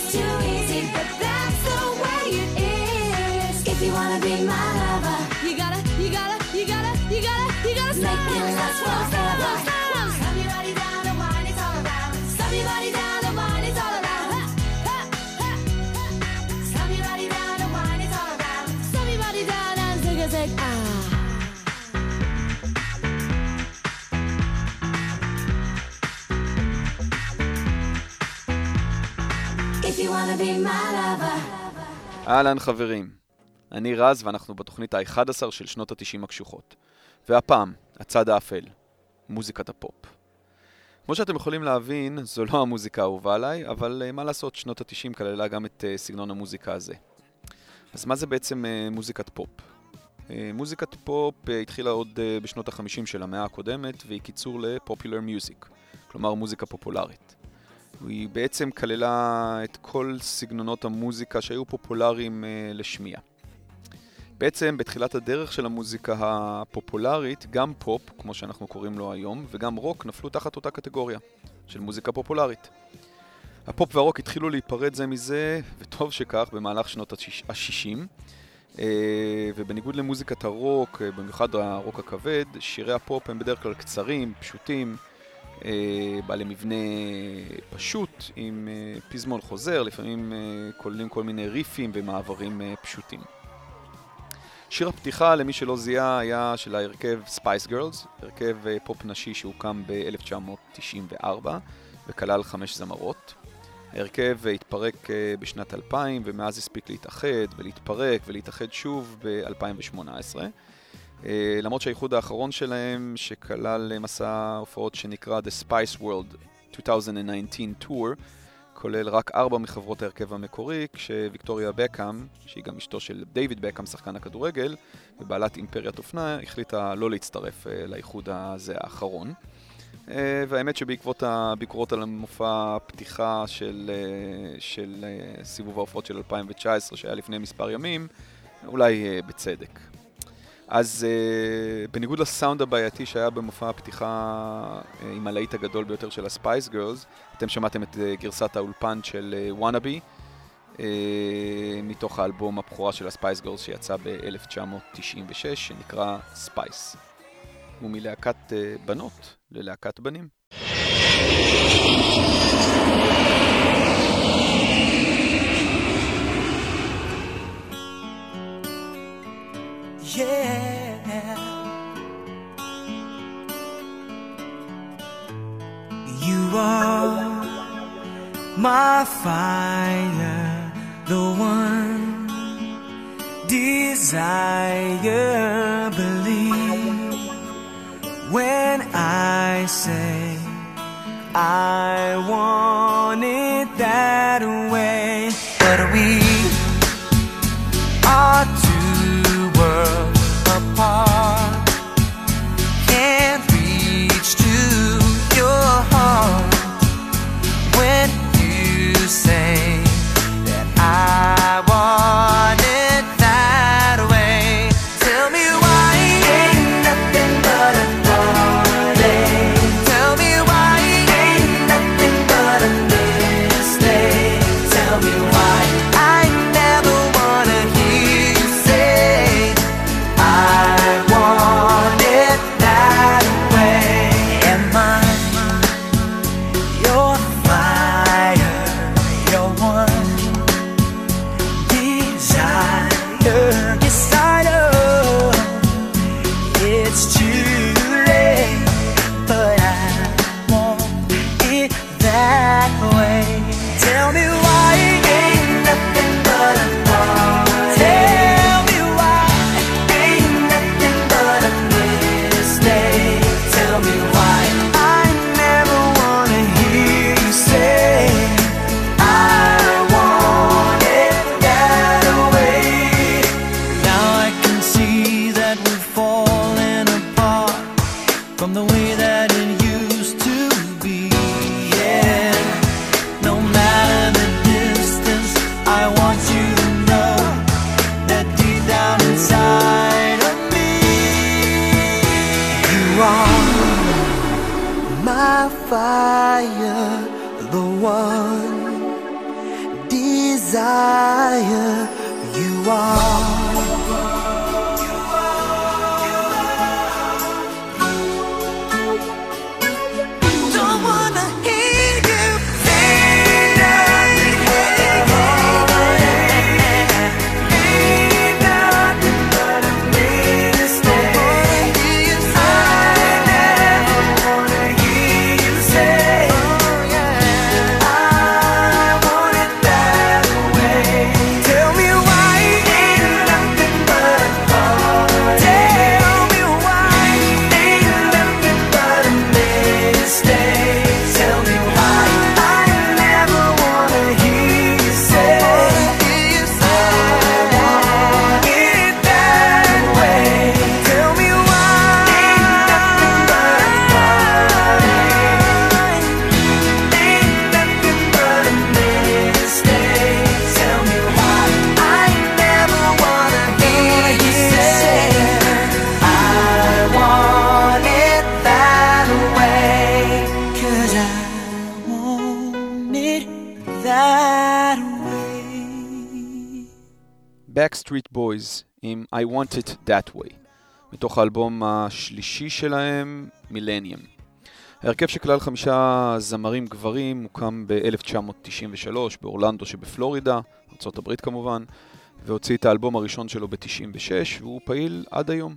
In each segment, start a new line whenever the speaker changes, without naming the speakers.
It's
אהלן חברים, אני רז ואנחנו בתוכנית ה-11 של שנות ה-90 הקשוחות. והפעם, הצד האפל, מוזיקת הפופ. כמו שאתם יכולים להבין, זו לא המוזיקה האהובה עליי, אבל אה, מה לעשות, שנות ה-90 כללה גם את אה, סגנון המוזיקה הזה. אז מה זה בעצם אה, מוזיקת פופ? מוזיקת פופ התחילה עוד בשנות ה-50 של המאה הקודמת, והיא קיצור ל-Popular Music, כלומר מוזיקה פופולרית. היא בעצם כללה את כל סגנונות המוזיקה שהיו פופולריים אה, לשמיעה. בעצם בתחילת הדרך של המוזיקה הפופולרית, גם פופ, כמו שאנחנו קוראים לו היום, וגם רוק נפלו תחת אותה קטגוריה של מוזיקה פופולרית. הפופ והרוק התחילו להיפרד זה מזה, וטוב שכך, במהלך שנות ה-60. ובניגוד למוזיקת הרוק, אה, במיוחד הרוק הכבד, שירי הפופ הם בדרך כלל קצרים, פשוטים, אה, בעלי מבנה פשוט, עם אה, פזמון חוזר, לפעמים כוללים כל מיני ריפים ומעברים פשוטים. שיר הפתיחה, למי שלא זיהה, היה של ההרכב ספייס גרלס, הרכב פופ נשי שהוקם ב-1994 וכלל חמש זמרות. ההרכב התפרק בשנת 2000 ומאז הספיק להתאחד ולהתפרק ולהתאחד שוב ב-2018. למרות שהאיחוד האחרון שלהם, שכלל מסע הופעות שנקרא The Spice World 2019 Tour, כולל רק ארבע מחברות ההרכב המקורי, כשוויקטוריה בקאם, שהיא גם אשתו של דיוויד בקאם, שחקן הכדורגל, ובעלת אימפריית אופנה, החליטה לא להצטרף לאיחוד הזה האחרון. והאמת שבעקבות הביקורות על המופע הפתיחה של, של סיבוב ההופעות של 2019, שהיה לפני מספר ימים, אולי בצדק. אז אה, בניגוד לסאונד הבעייתי שהיה במופע הפתיחה אה, עם הלהיט הגדול ביותר של הספייס גרלס, אתם שמעתם את אה, גרסת האולפן של Wannabe, אה, מתוך האלבום הבכורה של הספייס גרלס שיצא ב-1996, שנקרא Spice. ומלהקת אה, בנות ללהקת בנים.
yeah. My fire, the one desire. Believe when I say I want That Way,
מתוך האלבום השלישי שלהם, מילניום. ההרכב שכלל חמישה זמרים גברים הוקם ב-1993 באורלנדו שבפלורידה, ארה"ב כמובן, והוציא את האלבום הראשון שלו ב-96, והוא פעיל עד היום.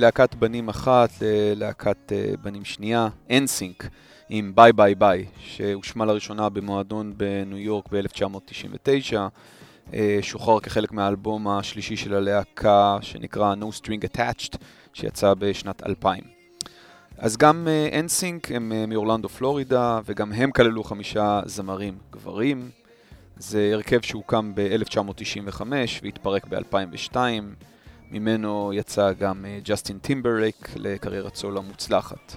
מלהקת בנים אחת ללהקת אה, בנים שנייה, אנסינק, עם Bye Bye Bye, שהושמע לראשונה במועדון בניו יורק ב-1999, אה, שוחרר כחלק מהאלבום השלישי של הלהקה שנקרא No Strings Attached, שיצא בשנת 2000. אז גם אנסינק אה, הם מאורלנדו פלורידה, וגם הם כללו חמישה זמרים גברים. זה הרכב שהוקם ב-1995 והתפרק ב-2002. ממנו יצא גם אה, ג'סטין טימברלייק לקריירת סולו מוצלחת.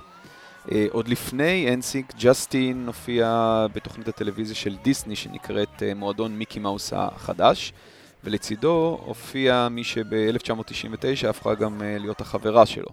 אה, עוד לפני אנסינק, ג'סטין הופיע בתוכנית הטלוויזיה של דיסני שנקראת אה, מועדון מיקי מאוס החדש, ולצידו הופיע מי שב-1999 הפכה גם להיות החברה שלו.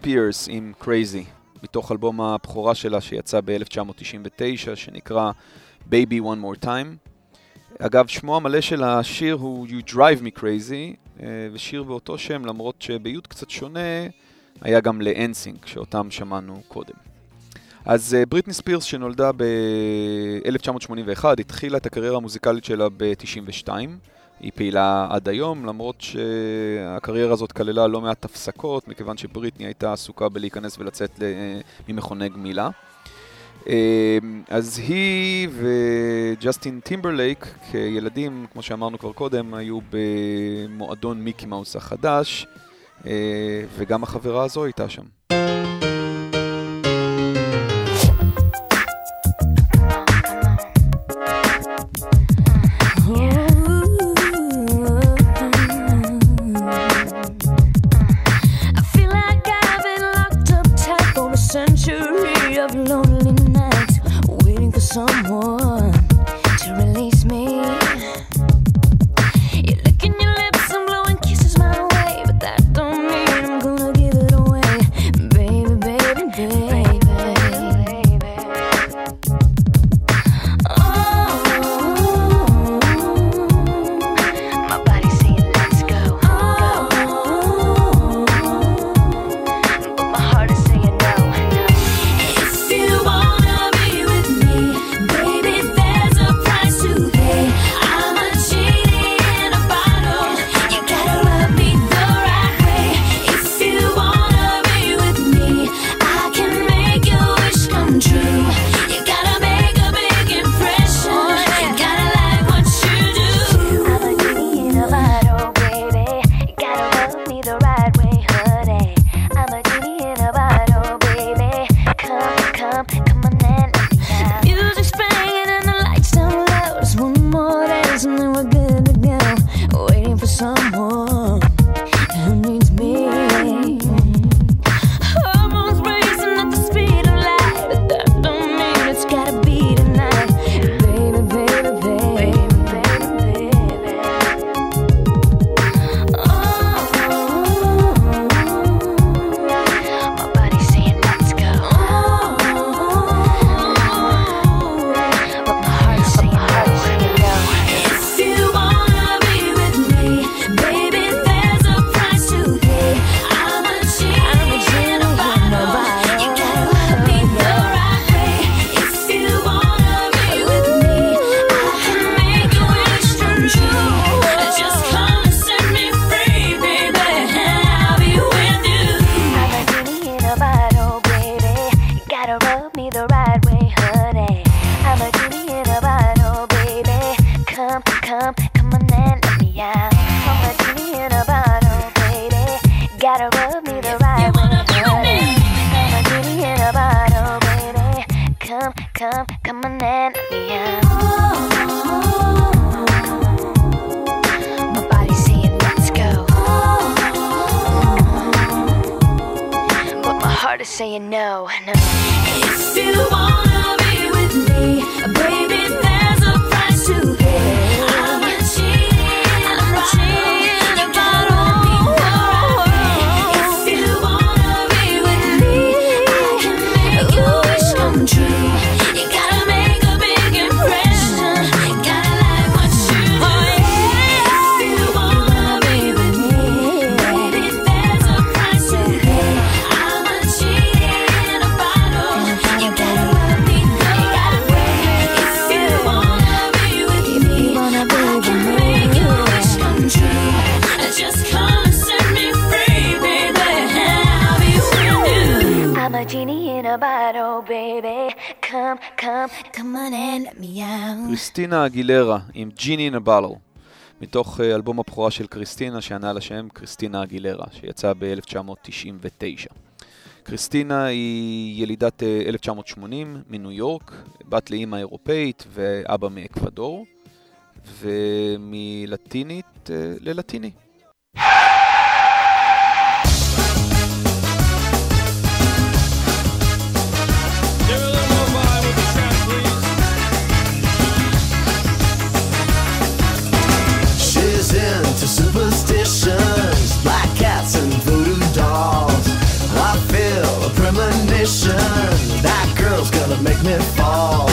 ספירס עם Crazy, מתוך אלבום הבכורה שלה שיצא ב-1999, שנקרא Baby One More Time. אגב, שמו המלא של השיר הוא You Drive Me Crazy, אה, ושיר באותו שם, למרות שביות קצת שונה, היה גם לאנסינק, שאותם שמענו קודם. אז אה, בריטני ספירס, שנולדה ב-1981, התחילה את הקריירה המוזיקלית שלה ב-92. היא פעילה עד היום, למרות שהקריירה הזאת כללה לא מעט הפסקות, מכיוון שבריטני הייתה עסוקה בלהיכנס ולצאת ממכוני גמילה. אה, אז היא וג'סטין טימברלייק, כילדים, כמו שאמרנו כבר קודם, היו במועדון מיקי מאוס החדש, אה, וגם החברה הזו הייתה שם. gotta rub me the right way.
I'm a kitty in a bottle, baby. Come, come, come on and me out. My body saying let's go, but my heart is saying no, no.
If you wanna be with me. come, come
on and let me out.
קריסטינה אגילרה עם ג'יני נבלו, מתוך אה, אלבום הבכורה של קריסטינה, שענה לשם קריסטינה אגילרה, שיצא ב-1999. קריסטינה היא ילידת אה, 1980 מניו יורק, בת לאימא אירופאית ואבא מאקוודור, ומלטינית אה, ללטיני.
mission. That girl's gonna make me fall.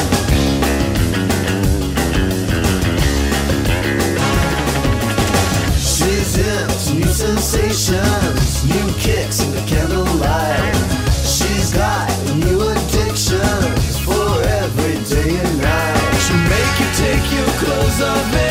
She's in new sensations, new kicks in the candlelight. She's got new addictions for every day and night. She make you take your clothes off.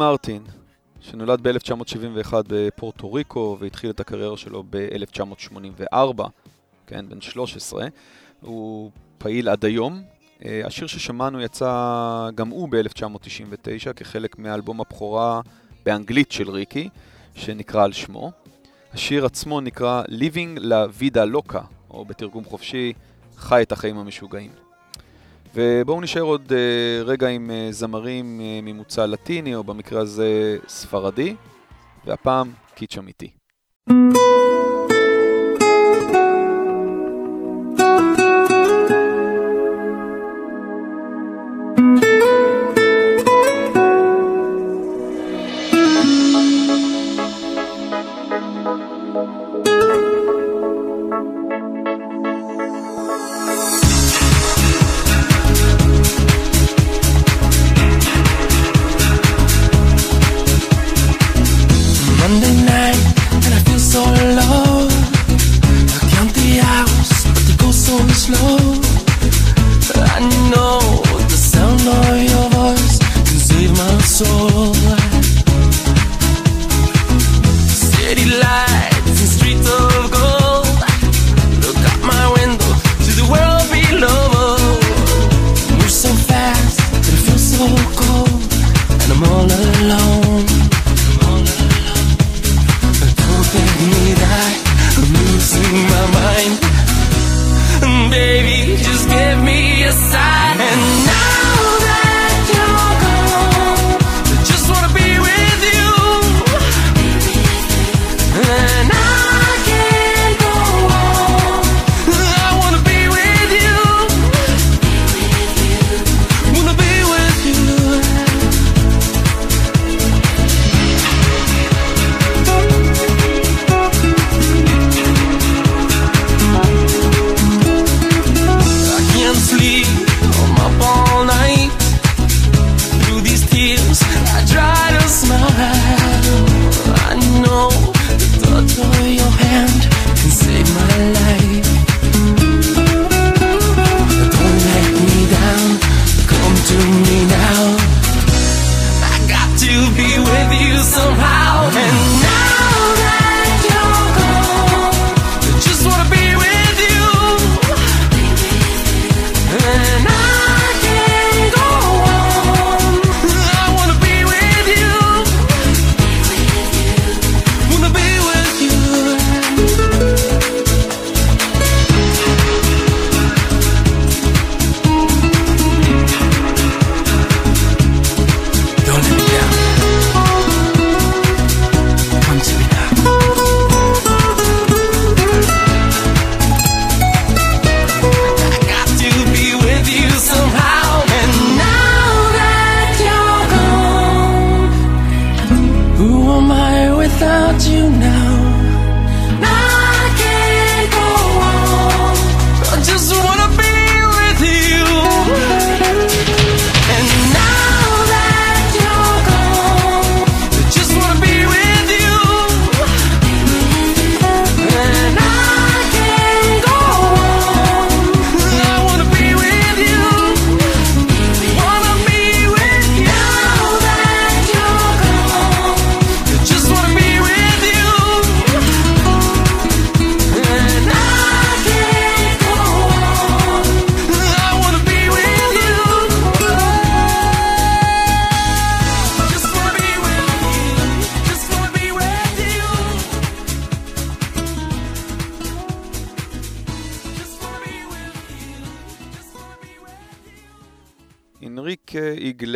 מרטין, שנולד ב-1971 בפורטו ריקו והתחיל את הקריירה שלו ב-1984, כן, בן 13, הוא פעיל עד היום. אה, השיר ששמענו יצא גם הוא ב-1999 כחלק מאלבום הבכורה באנגלית של ריקי, שנקרא על שמו. השיר עצמו נקרא Living La Vida Loca, או בתרגום חופשי, חי את החיים המשוגעים. ובואו נשאר עוד אה, רגע עם אה, זמרים אה, ממוצא לטיני, או במקרה הזה ספרדי, והפעם קיץ' אמיתי.
thank you
decide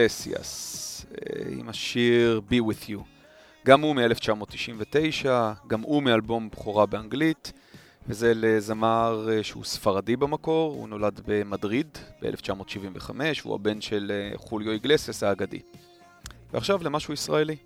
איגלסיאס, אה, עם השיר Be With You. גם הוא מ-1999, גם הוא מאלבום בכורה באנגלית, וזה לזמר אה, שהוא ספרדי במקור, הוא נולד במדריד ב-1975, והוא הבן של אה, חוליו איגלסיאס האגדי. ועכשיו למשהו ישראלי.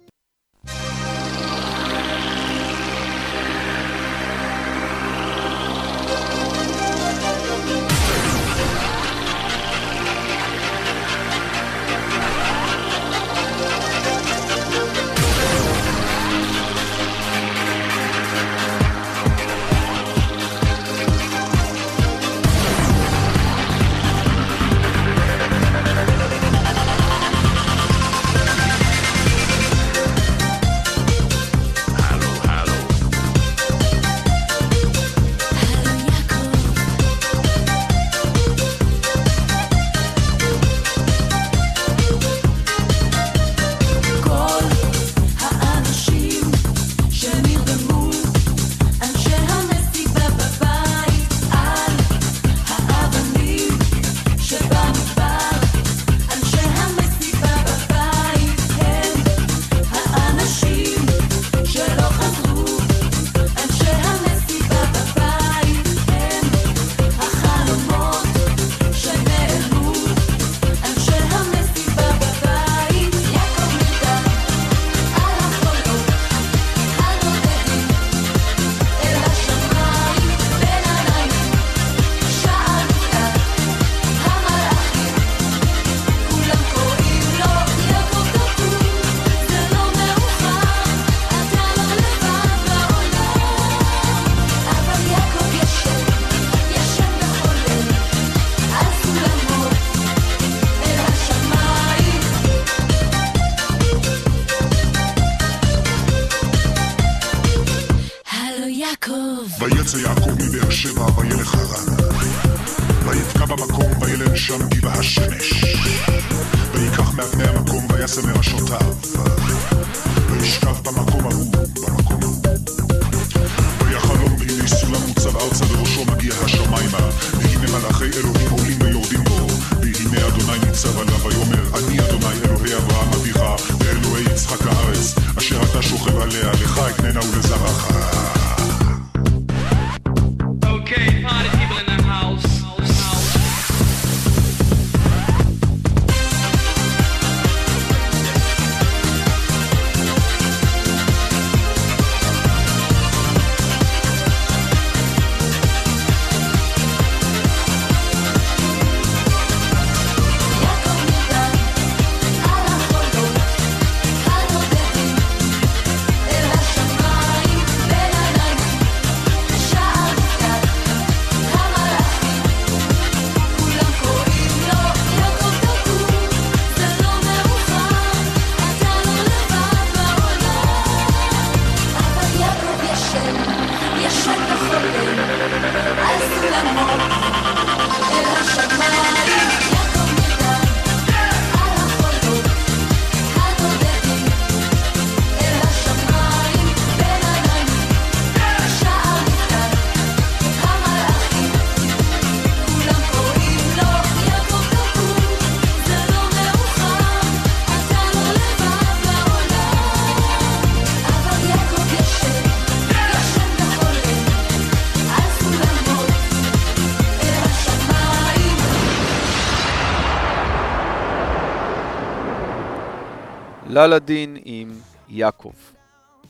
ללדין עם יעקב,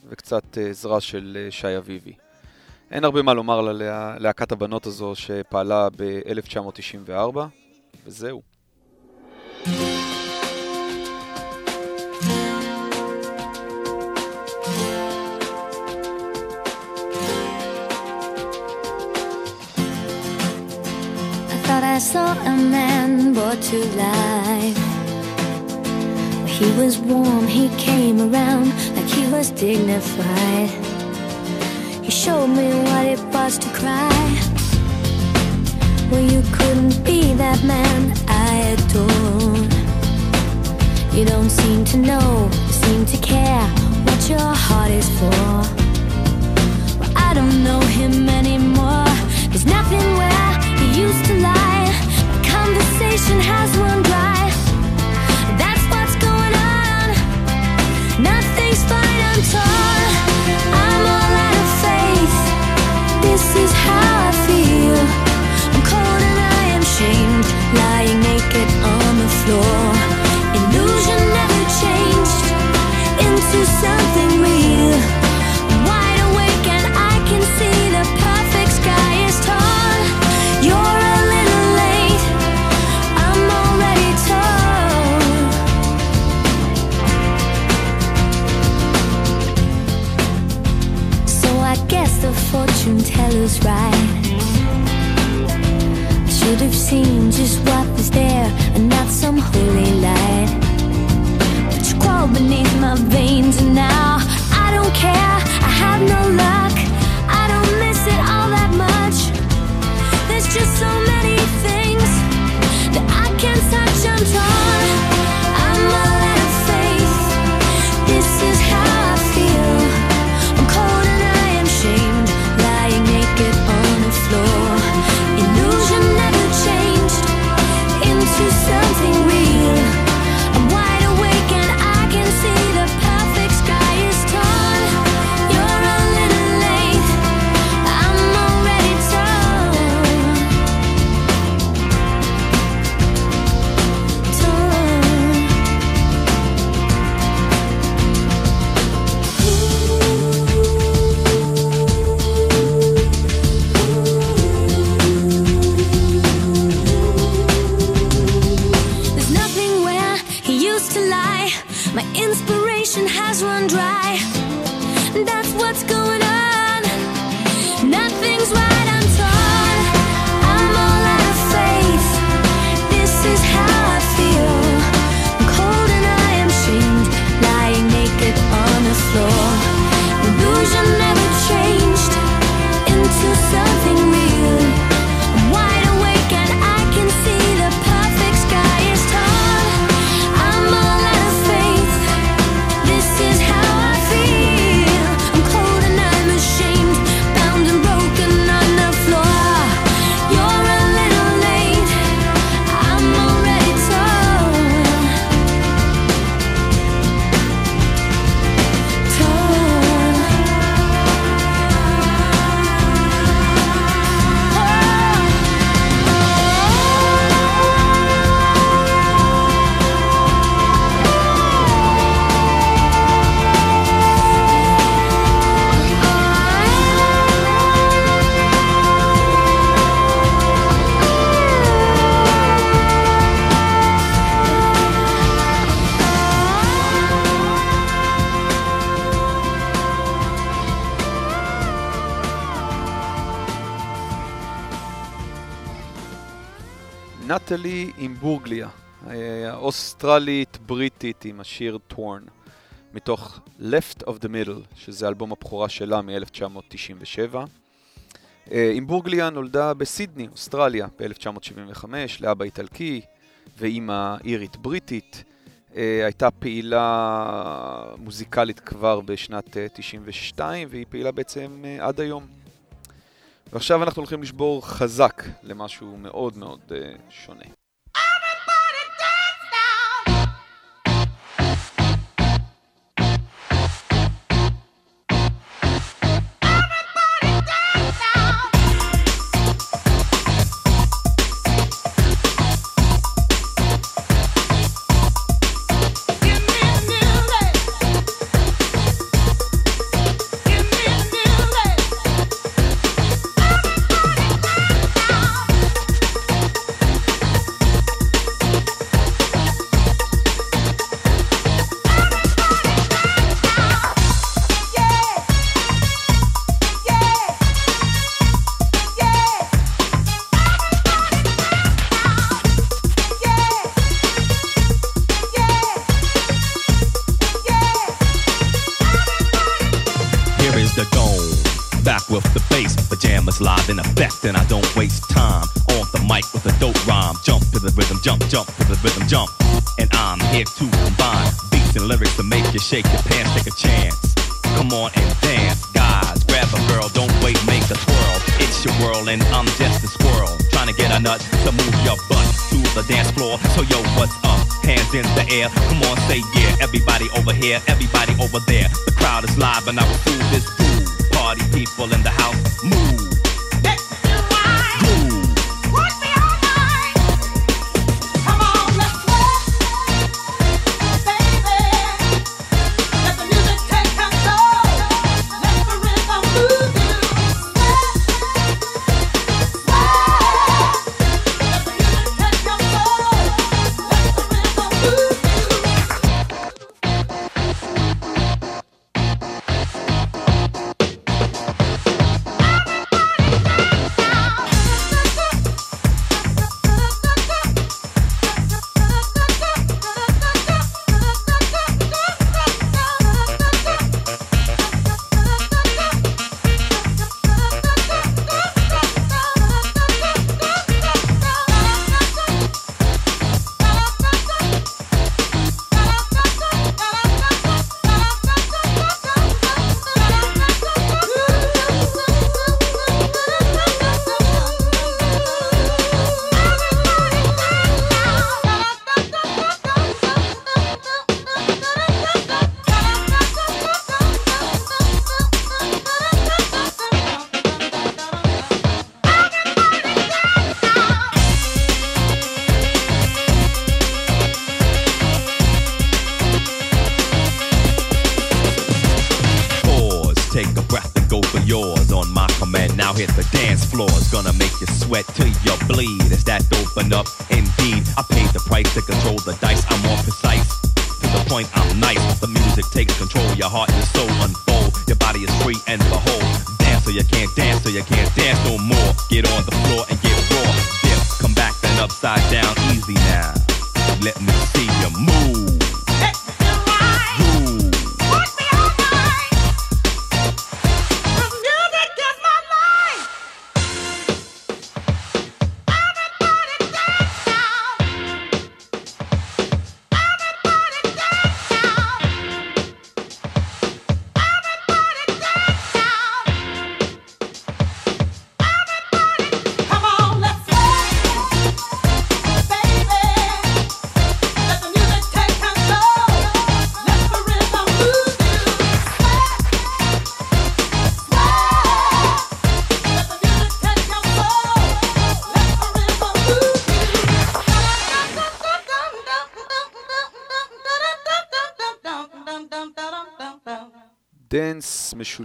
וקצת אה, עזרה של אה, שי אביבי. אין הרבה מה לומר על הלהה- להקת הבנות הזו שפעלה ב-1994, וזהו.
I saw a man brought to life. He was warm, he came around like he was dignified. He showed me what it was to cry. Well, you couldn't be that man I adored. You don't seem to know, seem to care what your heart is for. Well, I don't know him anymore. There's nothing where he used to lie. My conversation has run dry.
ashamed, lying naked on the floor. Illusion never changed into something real. Wide awake and I can see the perfect sky is torn. You're a little late, I'm already torn. So I guess the fortune teller's right. Should've seen just what was there and not some holy light. But you crawled beneath my veins and now I don't care. I have no luck. I don't miss it all that much. There's just so many things that
I can't touch. I'm talking. אוסטרלית-בריטית עם השיר טורן, מתוך Left of the Middle, שזה אלבום הבכורה שלה מ-1997. אה, עם בורגליה נולדה בסידני, אוסטרליה, ב-1975, לאבא איטלקי ואימא אירית-בריטית. אה, הייתה פעילה מוזיקלית כבר בשנת אה, 92, והיא פעילה בעצם עד היום. ועכשיו אנחנו הולכים לשבור חזק למשהו מאוד מאוד שונה.
over here, everybody over there. The crowd is live and I'm
fool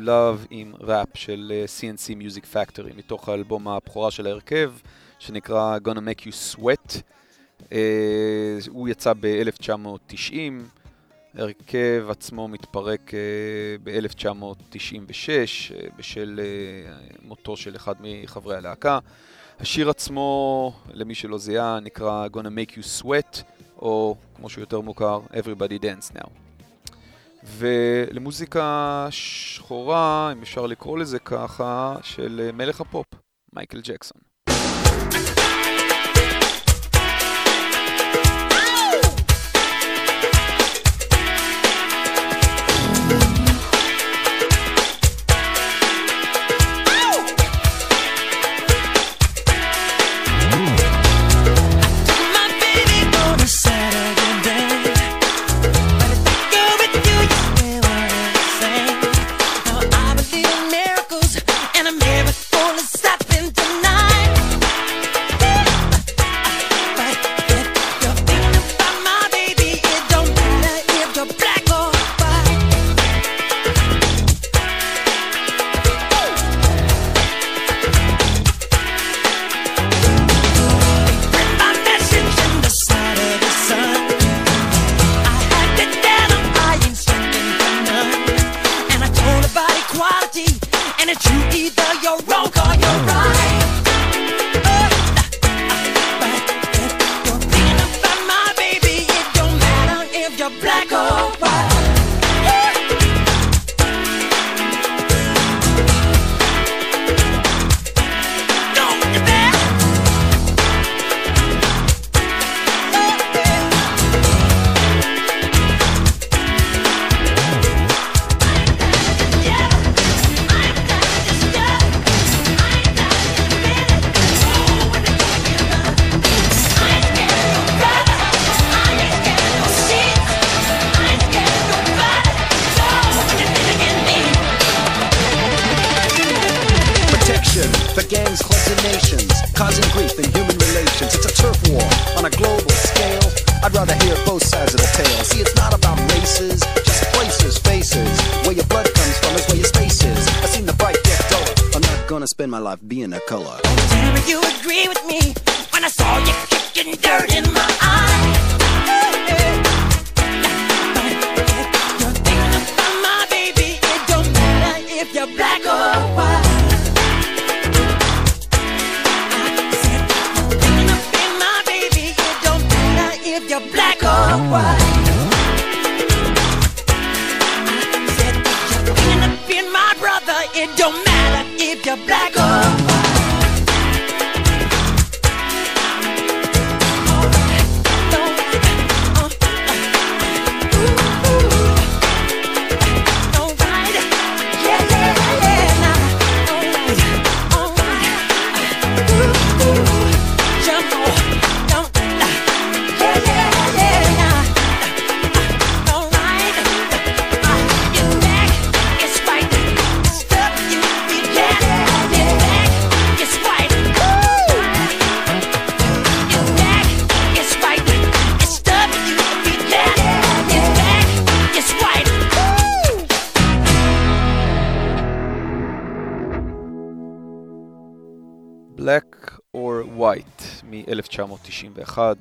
משולב עם ראפ של אה, CNC Music Factory מתוך האלבום הבכורה של ההרכב שנקרא Gonna Make You Sweat. אה, הוא יצא ב-1990, ההרכב עצמו מתפרק ב-1996 בשל אה, מותו של אחד מחברי הלהקה. השיר עצמו, למי שלא זיהה, נקרא Gonna Make You Sweat, או כמו שהוא יותר מוכר, Everybody Dance Now. ולמוזיקה שחורה, אם אפשר לקרוא לזה ככה, של מלך הפופ, מייקל ג'קסון.
I'd rather hear both sides of the tale. See, it's not about races, just places, faces. Where your blood comes from is where your space is. I've seen the bright get duller. I'm not gonna spend my life being a color.
Me you agree with me when I saw you kicking dirt in my eye. black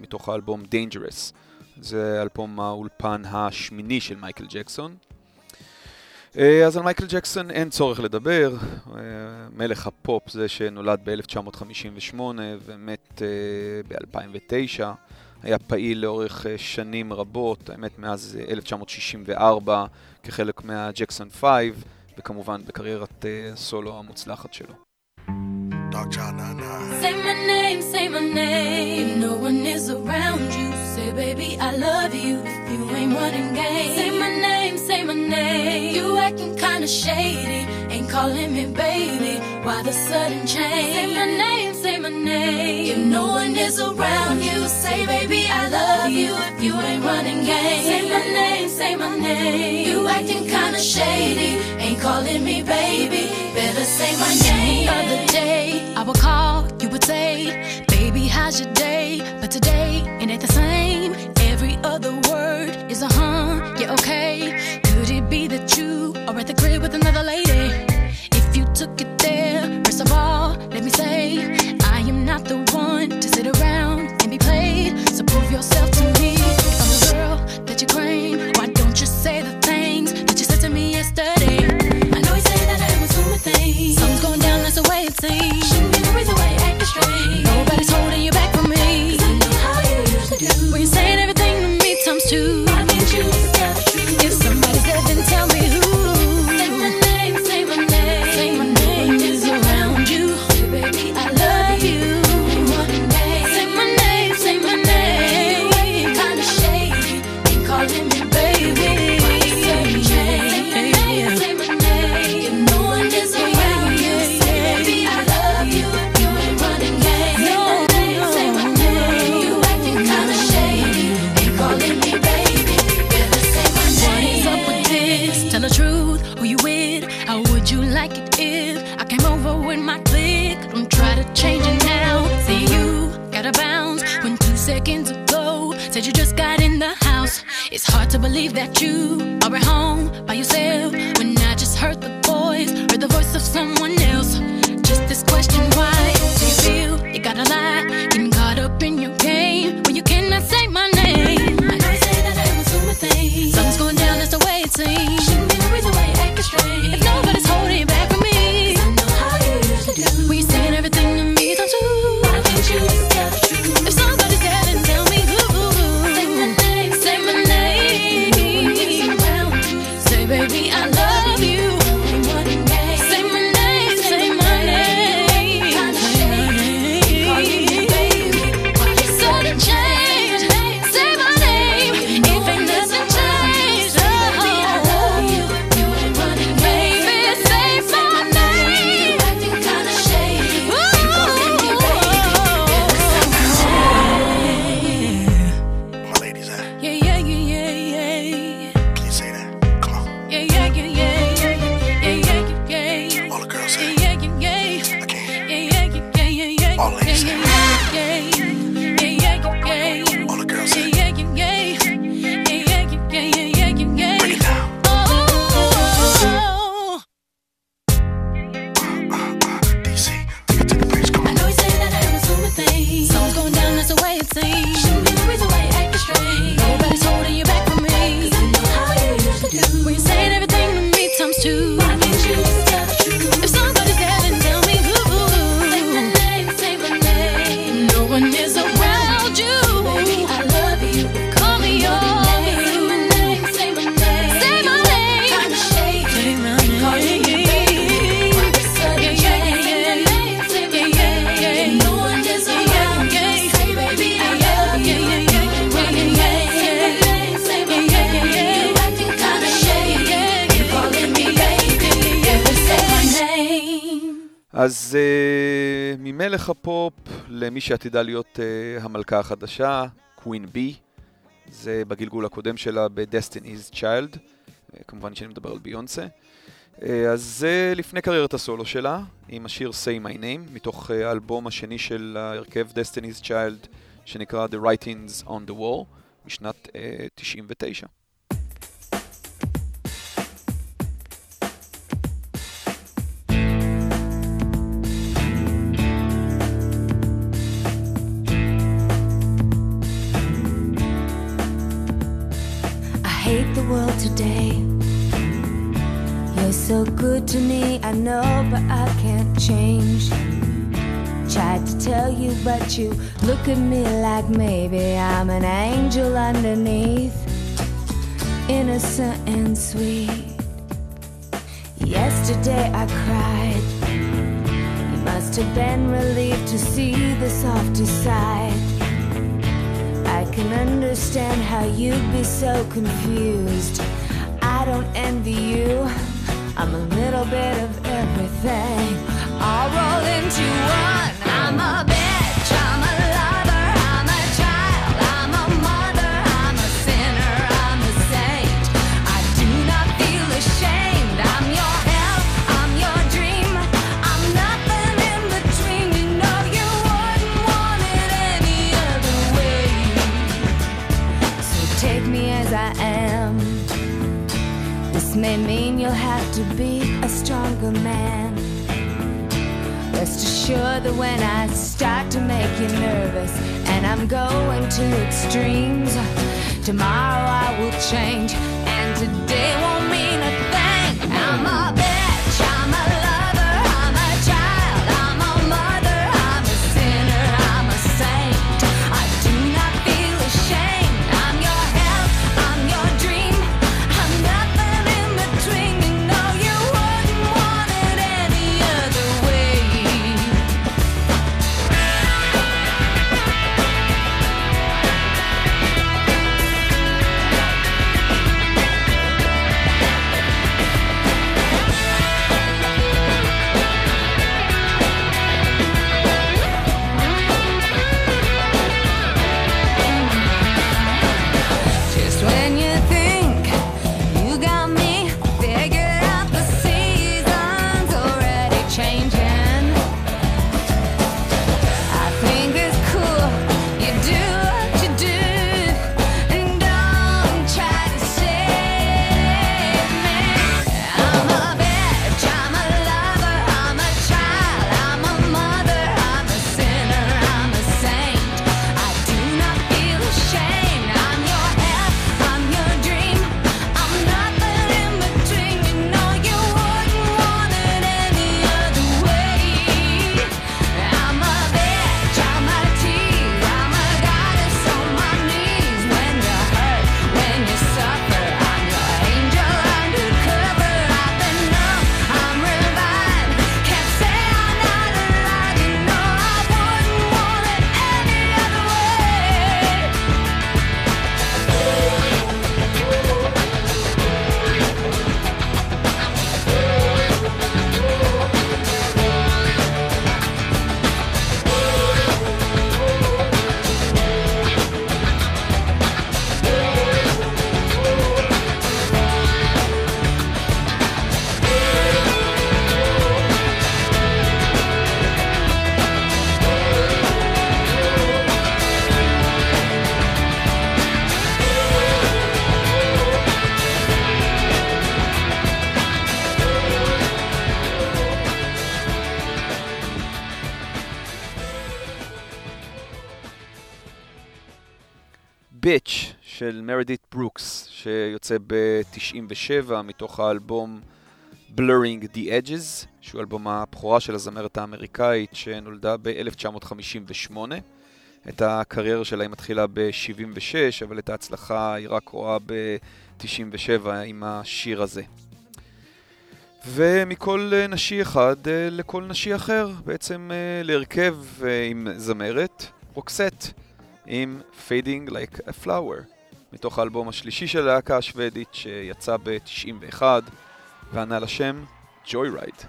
מתוך האלבום Dangerous. זה אלבום האולפן השמיני של מייקל ג'קסון. אה, אז על מייקל ג'קסון אין צורך לדבר, אה, מלך הפופ זה שנולד ב-1958 ומת אה, ב-2009, היה פעיל לאורך שנים רבות, האמת מאז 1964 כחלק מהג'קסון 5 וכמובן בקריירת סולו המוצלחת שלו.
Dark Child
Say my name, say my name. If no one is around you, say, baby, I love you. You ain't running game. Say my name, say my name. You acting kinda shady. Ain't calling me baby. Why the sudden change? Say my name, say my name. If no one is around you, say, baby, I love you. If you ain't running game. Say my name, say my name. You acting kinda shady. Ain't calling me baby say my name. Other day, I would call, you would say, Baby, how's your day? But today, it ain't the same. Every other word is a huh, yeah, okay. Could it be that you are at the crib with another lady? If you took it there, first of all, let me say, I am not the one to sit around and be played. So prove yourself
שעתידה להיות uh, המלכה החדשה, קווין בי, זה בגלגול הקודם שלה ב-Destiny's Child, uh, כמובן שאני מדבר על ביונסה. Uh, אז זה uh, לפני קריירת הסולו שלה, עם השיר Say My Name, מתוך uh, האלבום השני של ההרכב Destiny's Child, שנקרא The Writings on the Wall, משנת uh, 99.
To me, I know, but I can't change. Tried to tell you, but you look at me like maybe I'm an angel underneath, innocent and sweet. Yesterday I cried. You must have been relieved to see the softer side. I can understand how you'd be so confused. I don't envy you. I'm a little bit of everything. All roll into one. I'm a bitch. May mean you'll have to be a stronger man. Rest assured that when I start to make you nervous and I'm going to extremes, tomorrow I will change and today won't mean a thing. I'm a bitch, I'm a
של מרדיט ברוקס, שיוצא ב-97 מתוך האלבום Blurring the Edges, שהוא אלבום הבכורה של הזמרת האמריקאית שנולדה ב-1958. את הקריירה שלה היא מתחילה ב-76, אבל את ההצלחה היא רק רואה ב-97 עם השיר הזה. ומכל נשי אחד אה, לכל נשי אחר, בעצם אה, להרכב אה, עם זמרת, רוקסט, עם Fading Like a Flower, מתוך האלבום השלישי של הלהקה השוודית שיצא ב-91 וענה לשם Joyride.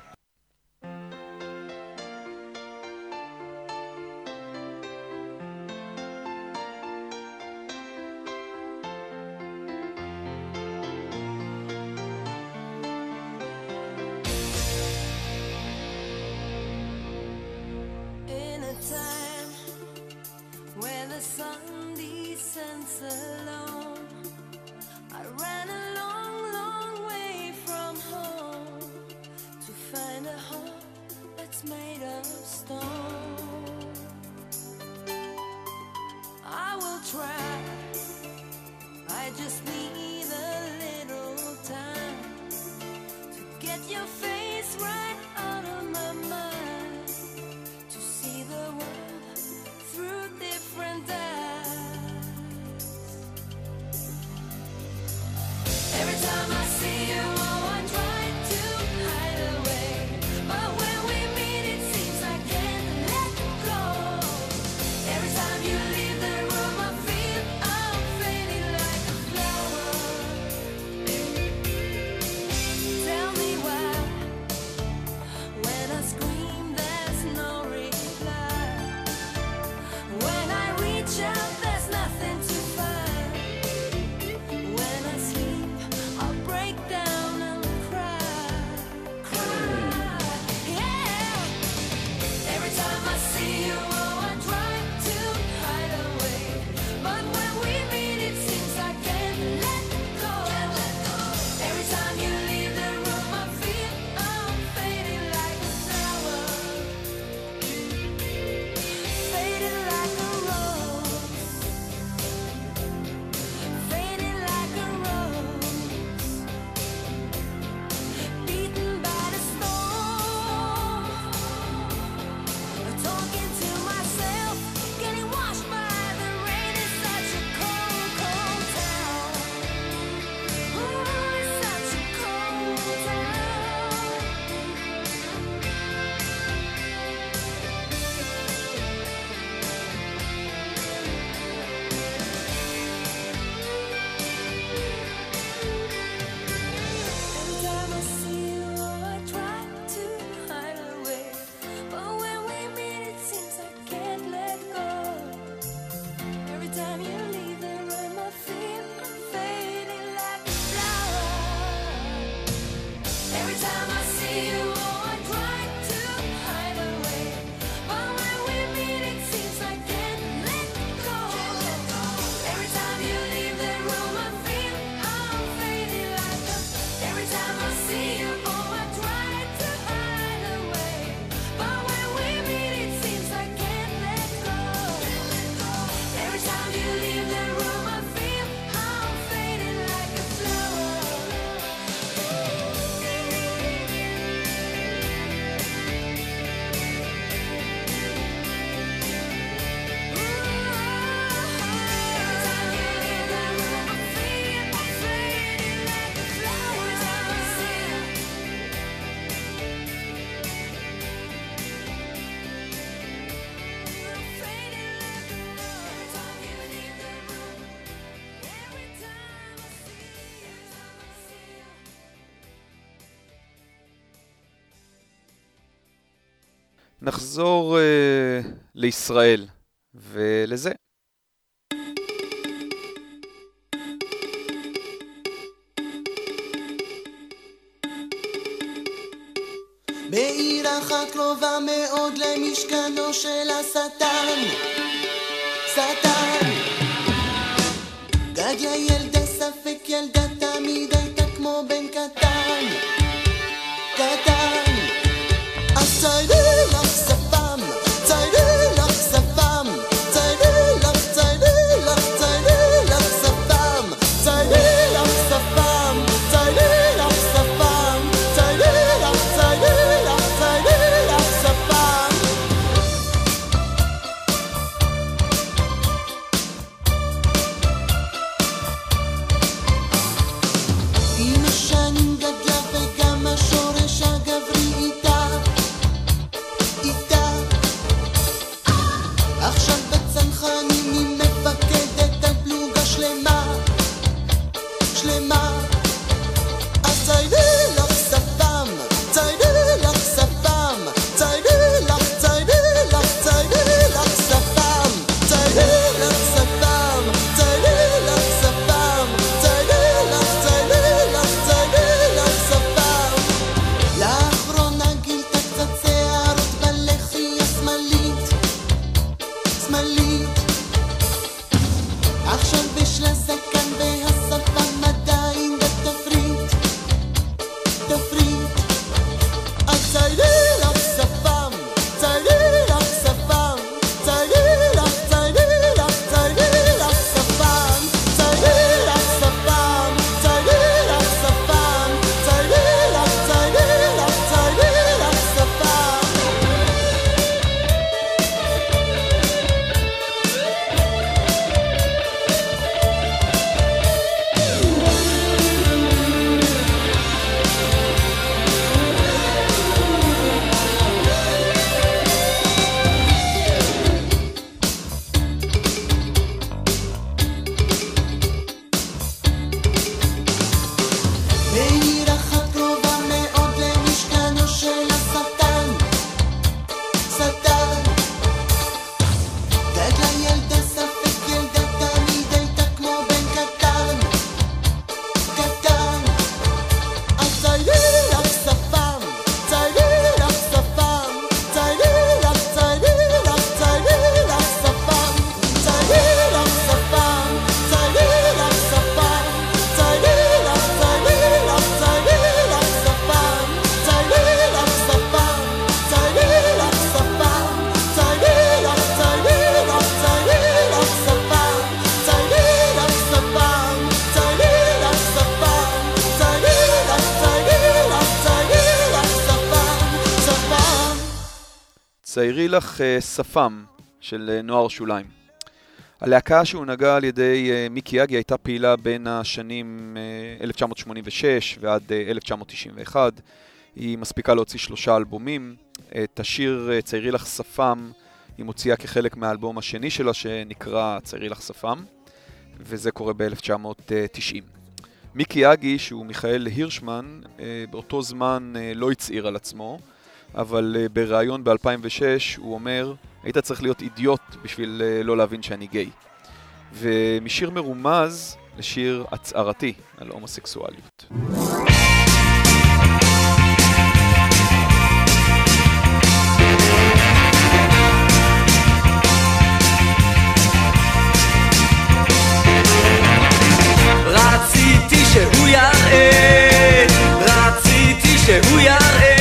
In a descends alone, I ran a long, long way from home to find a home that's made of stone. I will try. I just
נחזור אה, לישראל ולזה.
תאירי לך
אה, שפם של אה, נוער שוליים. הלהקה שהונהגה על ידי אה, מיקי אגי הייתה פעילה בין השנים 1986 ועד 1991. היא מספיקה להוציא שלושה אלבומים. את השיר "ציירי לך שפם" היא מוציאה כחלק מהאלבום השני שלה שנקרא "ציירי לך שפם", וזה קורה ב-1990. מיקי אגי, שהוא מיכאל הירשמן, באותו זמן לא הצהיר על עצמו. אבל אה, בריאיון ב-2006 הוא אומר, היית צריך להיות אידיוט בשביל אה, לא להבין שאני גיי. ומשיר מרומז לשיר הצהרתי על הומוסקסואליות.
רציתי שהוא יראה, רציתי שהוא יראה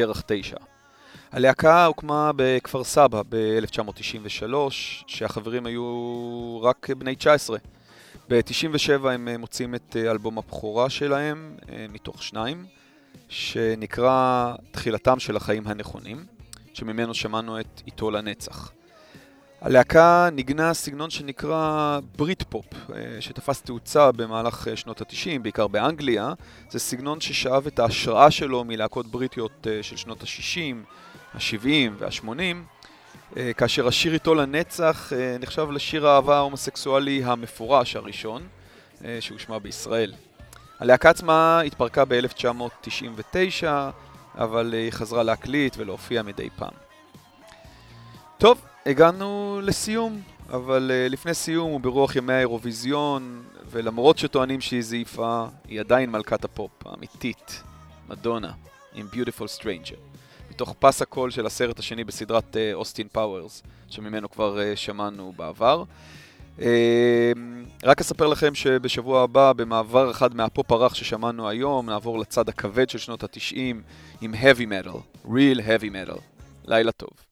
כרך תשע. הלהקה הוקמה בכפר סבא ב-1993, שהחברים היו רק בני 19. ב-97 הם אה, מוצאים את אה, אלבום הבכורה שלהם, אה, מתוך שניים, שנקרא תחילתם של החיים הנכונים, שממנו שמענו את איתו לנצח. הלהקה ניגנה סגנון שנקרא ברית פופ, אה, שתפס תאוצה במהלך אה, שנות ה-90, בעיקר באנגליה. זה סגנון ששאב את ההשראה שלו מלהקות בריטיות אה, של שנות ה-60, ה-70 וה-80, אה, כאשר השיר איתו לנצח נחשב לשיר האהבה ההומוסקסואלי המפורש הראשון שהושמע בישראל. הלהקה עצמה התפרקה ב-1999, אבל היא חזרה להקליט ולהופיע מדי פעם. טוב, הגענו לסיום, אבל uh, לפני סיום וברוח ימי האירוויזיון, ולמרות שטוענים שהיא זעיפה, היא עדיין מלכת הפופ האמיתית, מדונה, עם Beautiful Stranger, מתוך פס הקול של הסרט השני בסדרת אוסטין אה, פאוורס, שממנו כבר אה, שמענו בעבר. אה, רק אספר לכם שבשבוע הבא, במעבר חד מהפופ הרך ששמענו היום, נעבור לצד הכבד של שנות ה-90 עם heavy metal, real heavy metal. לילה טוב.